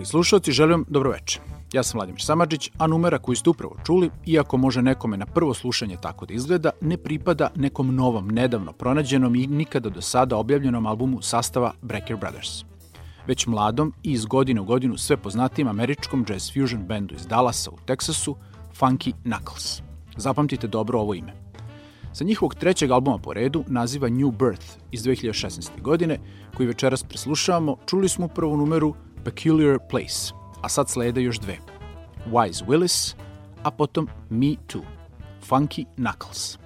Dragi slušalci, želim dobroveče. Ja sam Vladimir Samadžić, a numera koju ste upravo čuli, iako može nekome na prvo slušanje tako da izgleda, ne pripada nekom novom, nedavno pronađenom i nikada do sada objavljenom albumu sastava Breaker Brothers već mladom i iz godine u godinu sve poznatijim američkom jazz fusion bendu iz Dallasa u Teksasu, Funky Knuckles. Zapamtite dobro ovo ime. Sa njihovog trećeg albuma po redu, naziva New Birth iz 2016. godine, koji večeras preslušavamo, čuli smo upravo numeru Peculiar Place, a sad slede još dve. Wise Willis, a potom Me Too, Funky Knuckles.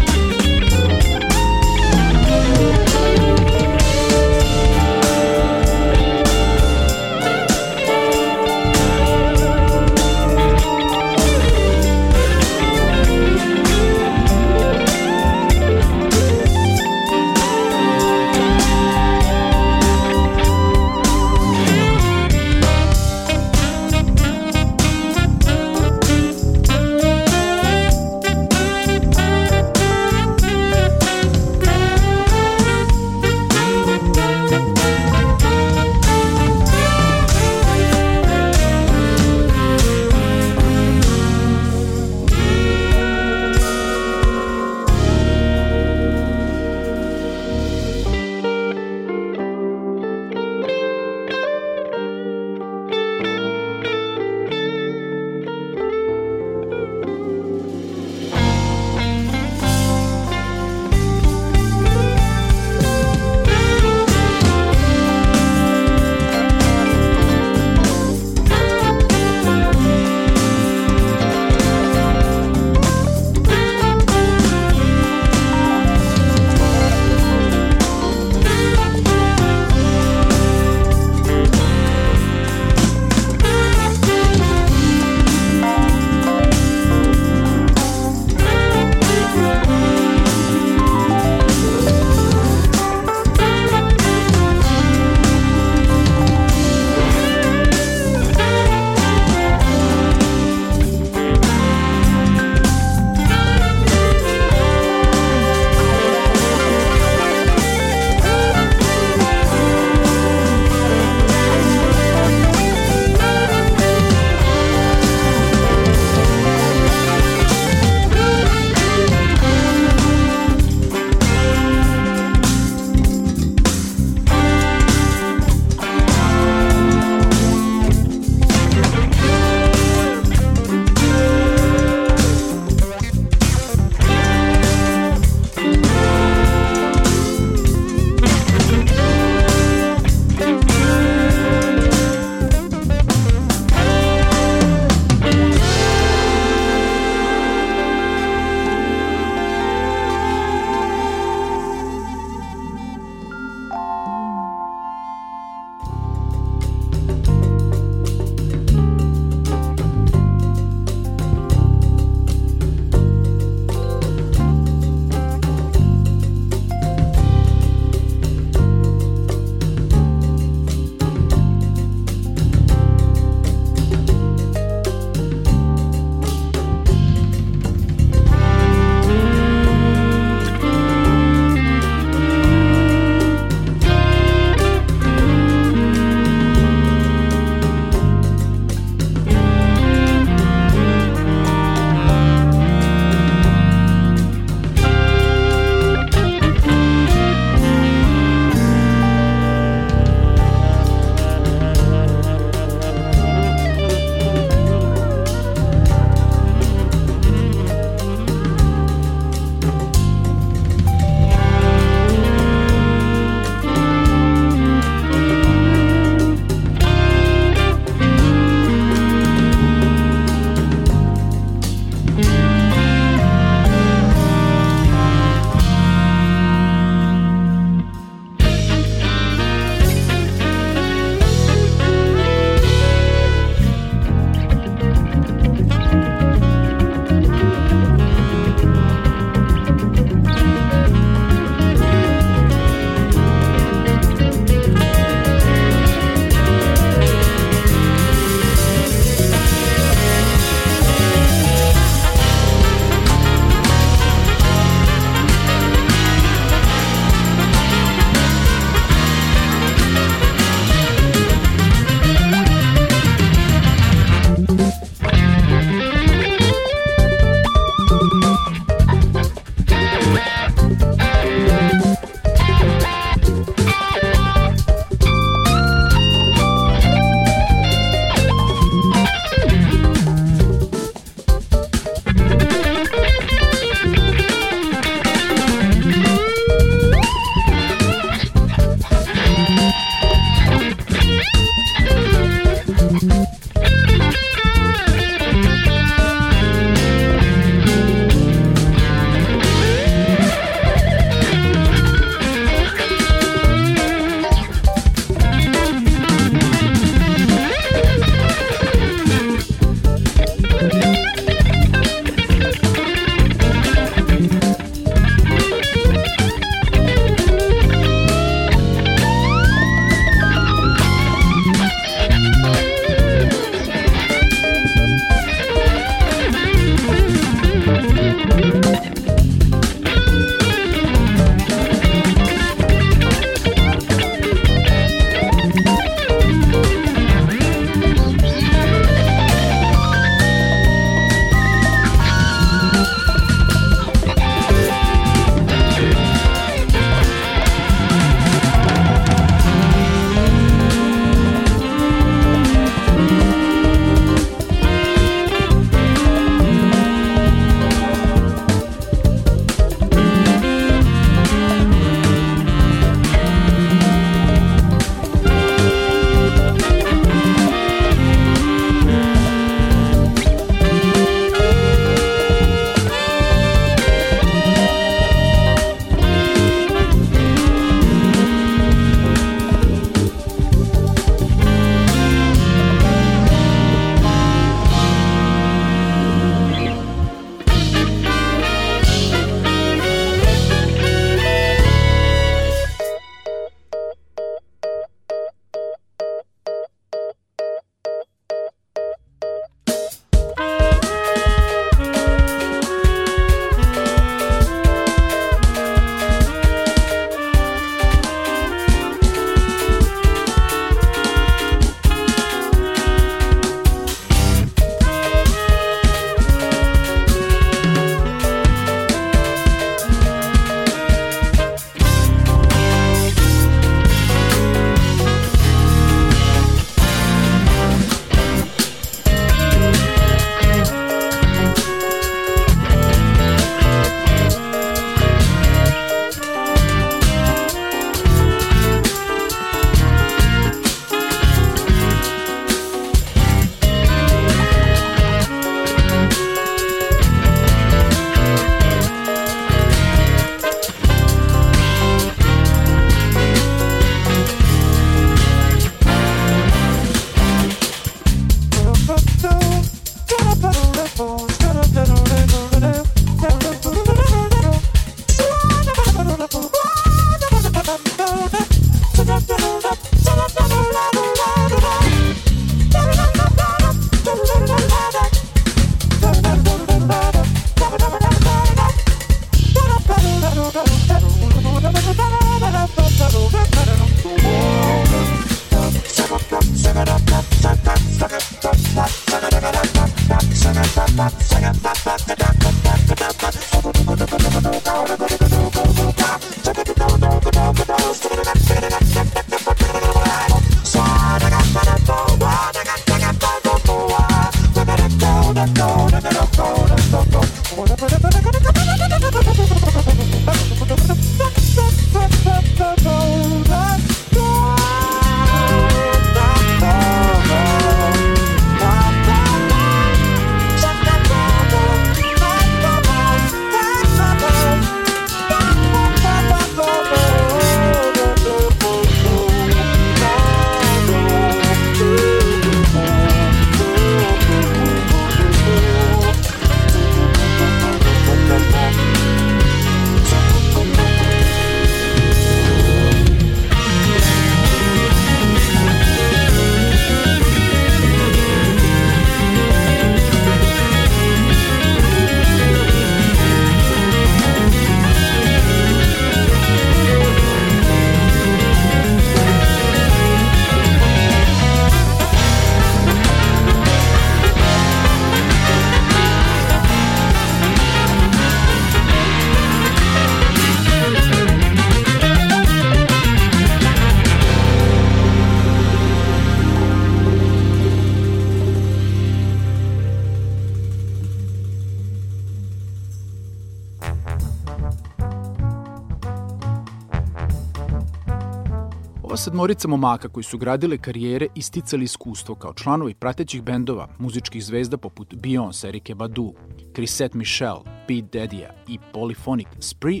Sedmorica momaka koji su gradile karijere i sticali iskustvo kao članovi pratećih bendova, muzičkih zvezda poput Beyoncé, Erike Badu, Chrisette Michelle, Pete Daddy i Polyphonic Spree,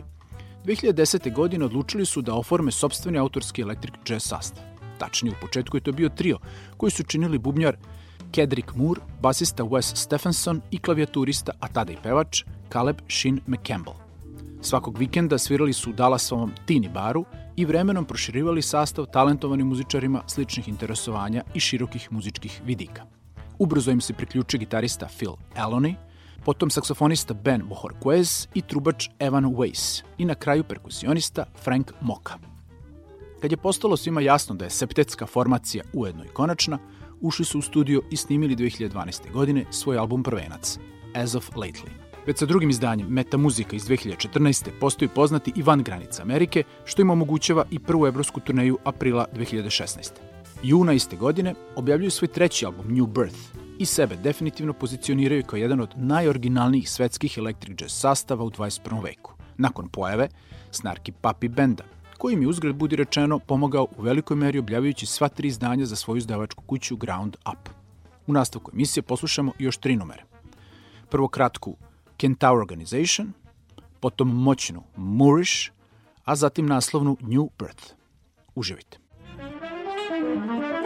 2010. godine odlučili su da oforme sobstveni autorski electric jazz sastav. Tačnije, u početku je to bio trio koji su činili bubnjar Kedrick Moore, basista Wes Stephenson i klavijaturista, a tada i pevač, Caleb Shin McCampbell. Svakog vikenda svirali su u Dallasovom Tini baru i vremenom proširivali sastav talentovanim muzičarima sličnih interesovanja i širokih muzičkih vidika. Ubrzo im se priključio gitarista Phil Aloni, potom saksofonista Ben Bohorquez i trubač Evan Weiss i na kraju perkusionista Frank Moka. Kad je postalo svima jasno da je septetska formacija ujedno i konačna, ušli su u studio i snimili 2012. godine svoj album Prvenac, As of Lately. Već sa drugim izdanjem Meta Muzika iz 2014. postoji poznati i van granica Amerike, što im omogućava i prvu evropsku turneju aprila 2016. Juna iste godine objavljuju svoj treći album New Birth i sebe definitivno pozicioniraju kao jedan od najoriginalnijih svetskih electric jazz sastava u 21. veku, nakon pojave Snarky Papi Benda, koji mi uzgled budi rečeno pomogao u velikoj meri objavljujući sva tri izdanja za svoju izdavačku kuću Ground Up. U nastavku emisije poslušamo još tri numere. Prvo kratku Kentaur Organization, potom moćnu Moorish, a zatim naslovnu New Birth. Uživajte. Poštovani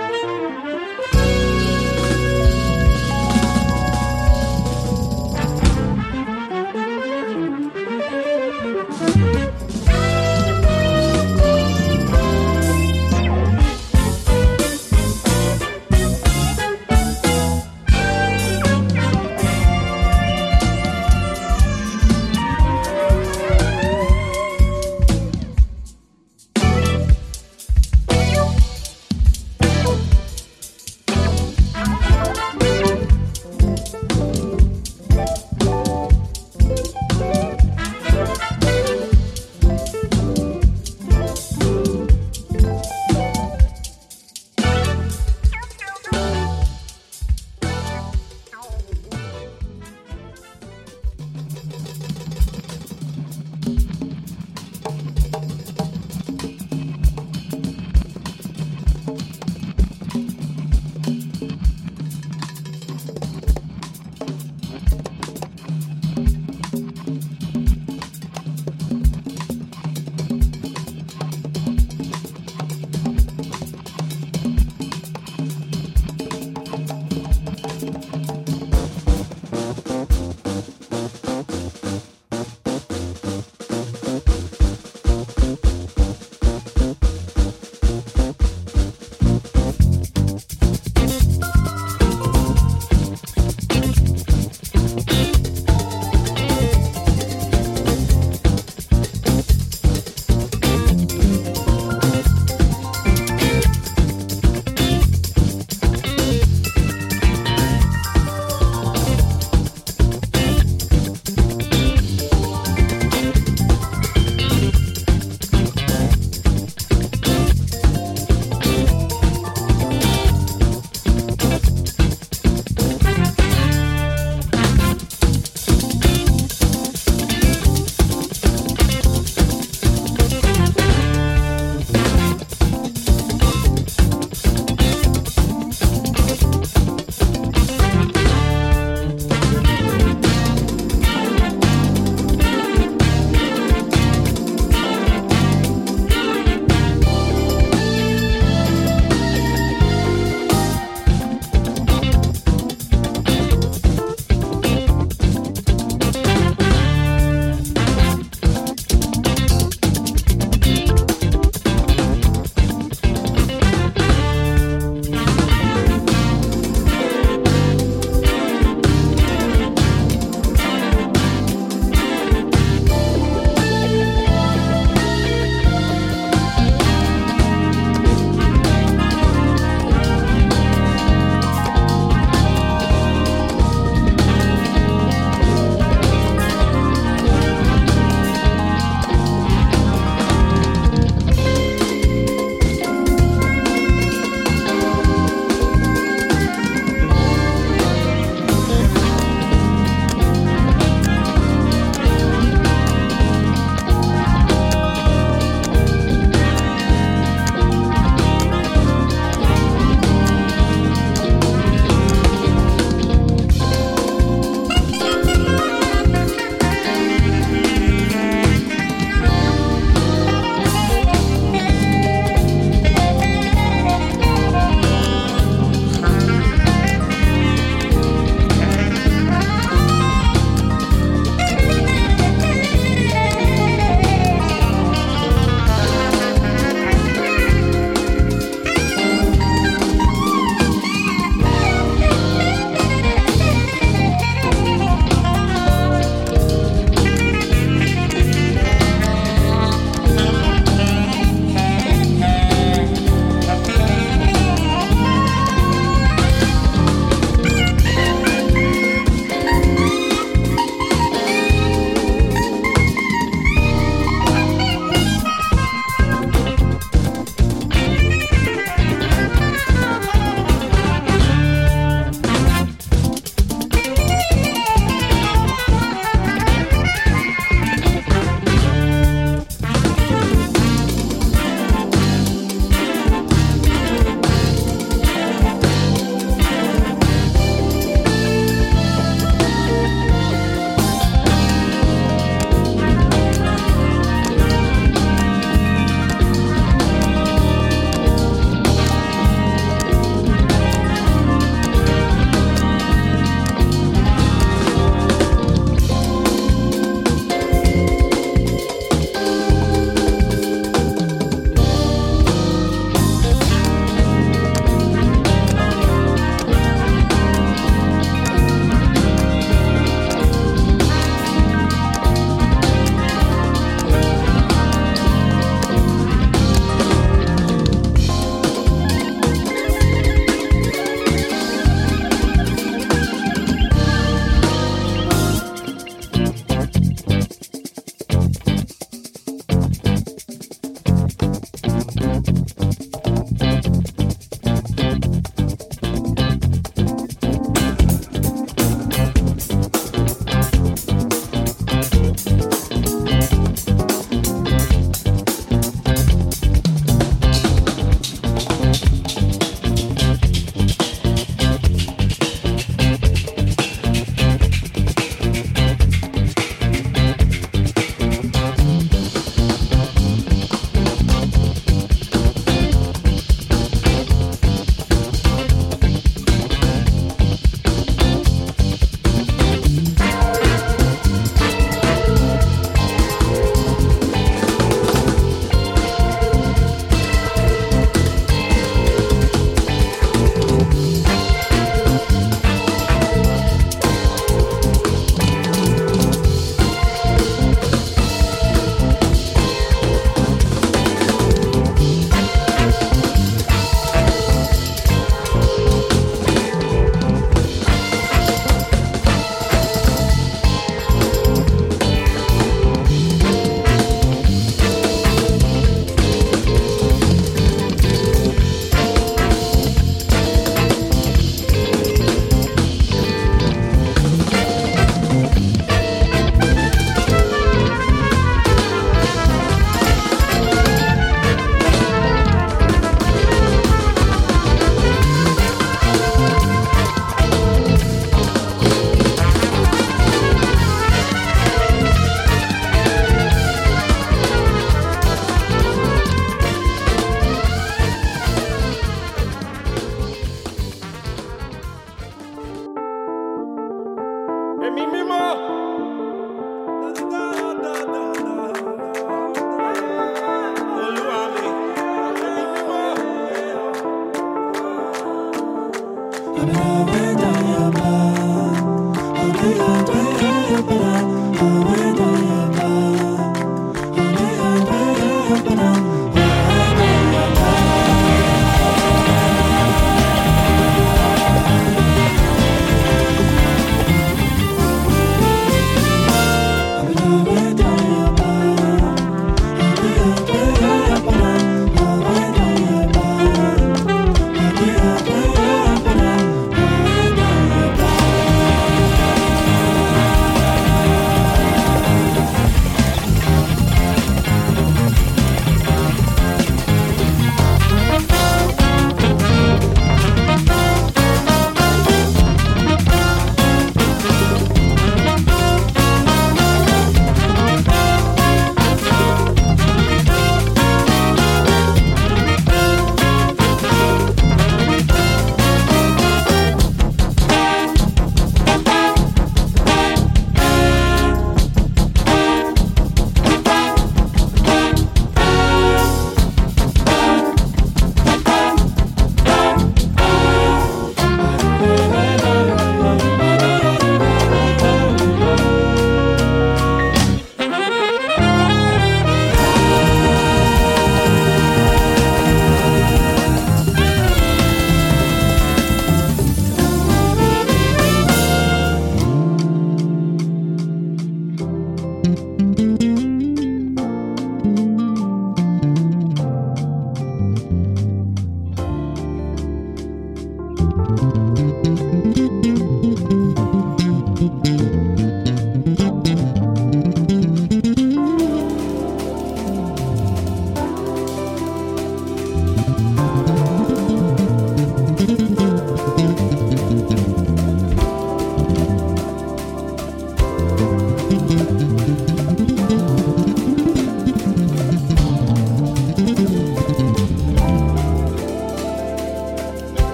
away.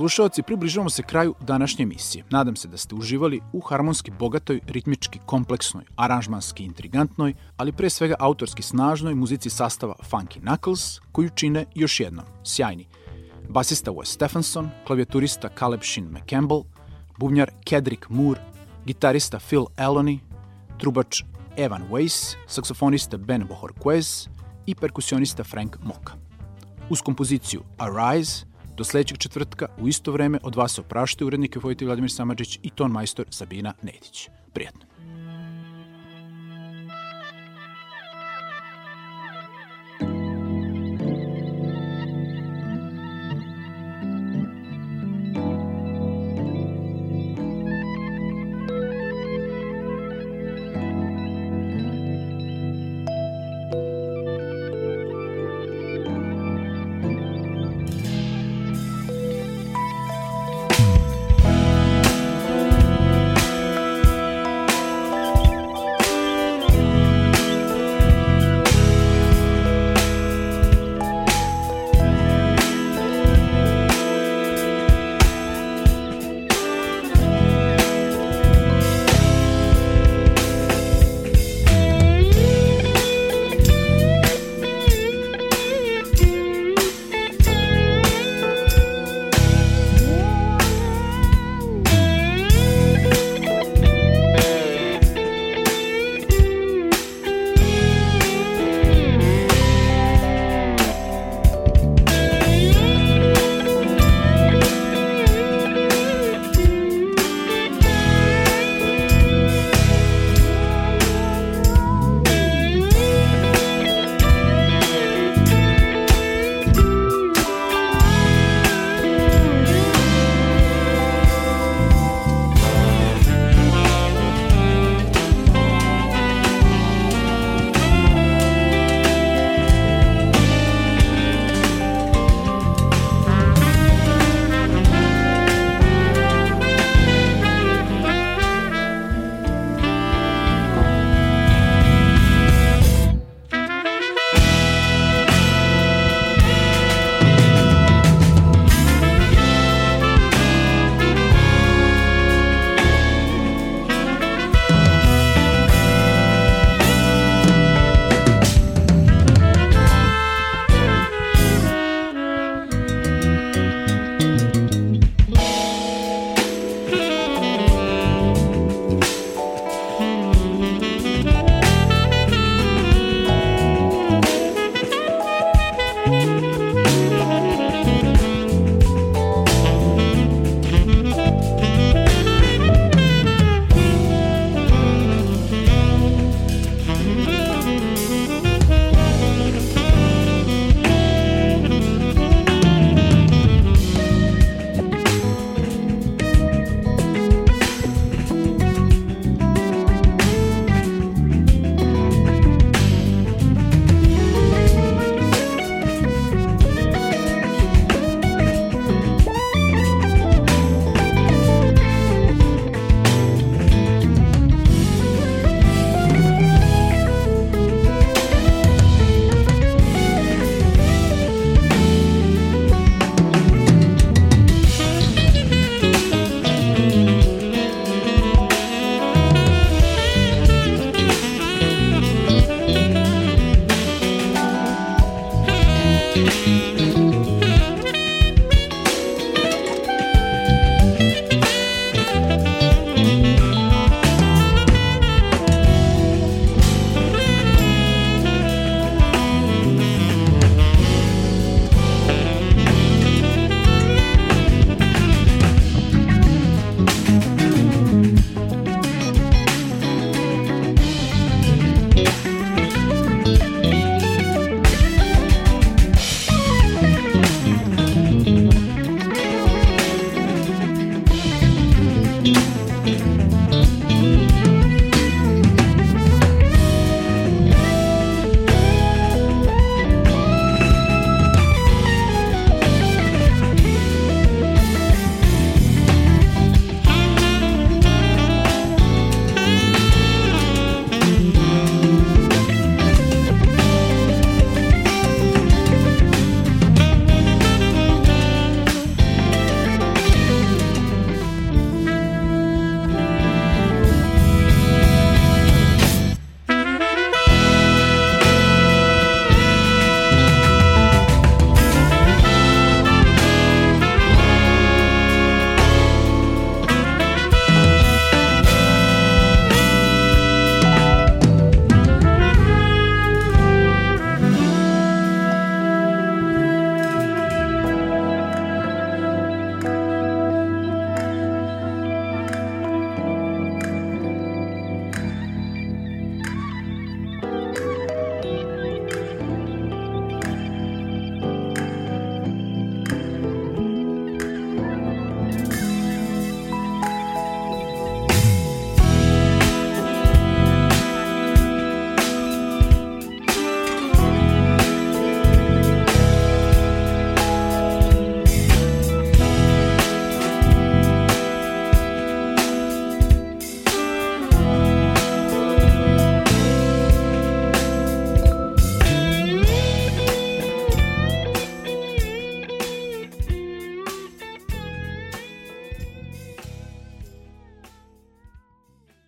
Slušalci, približavamo se kraju današnje emisije. Nadam se da ste uživali u harmonski bogatoj, ritmički kompleksnoj, aranžmanski intrigantnoj, ali pre svega autorski snažnoj muzici sastava Funky Knuckles, koju čine još jednom sjajni basista Wes Stephenson, klavijaturista Caleb Shin McCampbell, bubnjar Kedrick Moore, gitarista Phil Eloni, trubač Evan Weiss, saksofonista Ben Bohorquez i perkusionista Frank Moka. Uz kompoziciju Arise, do sledećeg četvrtka u isto vreme od vas opraštaju urednike Vojti Vladimir Samadžić i ton majstor Sabina Nedić. Prijetno.